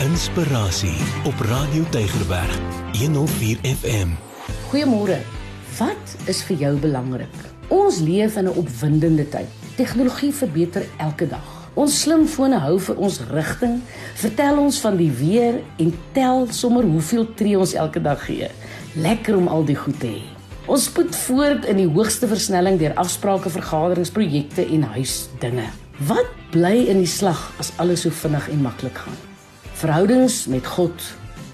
Inspirasie op Radio Tygerberg 104 FM. Goeiemôre. Wat is vir jou belangrik? Ons leef in 'n opwindende tyd. Tegnologie verbeter elke dag. Ons slimfone hou vir ons rigting, vertel ons van die weer en tel sommer hoeveel tree ons elke dag gee. Lekker om al die goed te hê. Ons spoed voort in die hoogste versnelling deur afsprake, vergaderings, projekte en huisdinge. Wat bly in die slag as alles so vinnig en maklik gaan? Verhoudings met God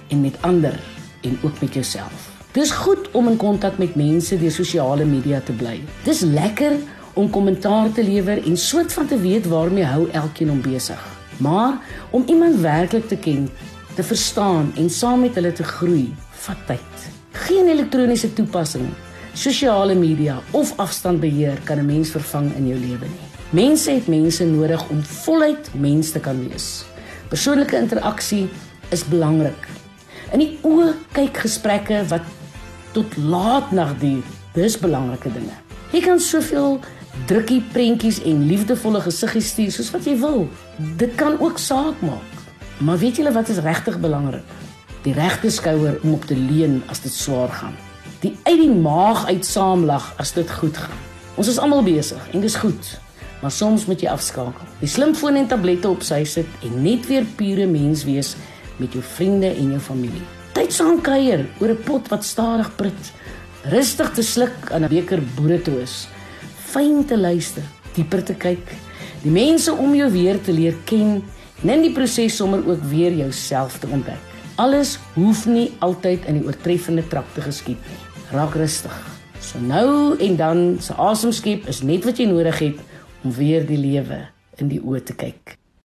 en met ander en ook met jouself. Dis goed om in kontak met mense deur sosiale media te bly. Dis lekker om kommentaar te lewer en soort van te weet waarmee hou elkeen hom besig. Maar om iemand werklik te ken, te verstaan en saam met hulle te groei, vat tyd. Geen elektroniese toepassing, sosiale media of afstandbeheer kan 'n mens vervang in jou lewe nie. Mense het mense nodig om voluit mens te kan wees. Persoonlike interaksie is belangrik. In die oë kyk gesprekke wat tot laat nag duur. Dis belangrike dinge. Jy kan soveel drukkie prentjies en liefdevolle gesiggies stuur soos wat jy wil. Dit kan ook saak maak. Maar weet julle wat is regtig belangrik? Die regte skouer om op te leun as dit swaar gaan. Die uit die maag uit saamlag as dit goed gaan. Ons is almal besig en dis goed. Maar soms moet jy afskakel. Die slimfoon en tablette op sy sit en net weer pure mens wees met jou vriende en jou familie. Tyd saam kuier oor 'n pot wat stadig prit. Rustig te sluk aan 'n beker boeretroos. Fyn te luister, dieper te kyk, die mense om jou weer te leer ken en in die proses sommer ook weer jouself te ontdek. Alles hoef nie altyd in die oortreffende trap te geskied nie. Raak rustig. So nou en dan se asemskep is net wat jy nodig het om weer die lewe in die oë te kyk.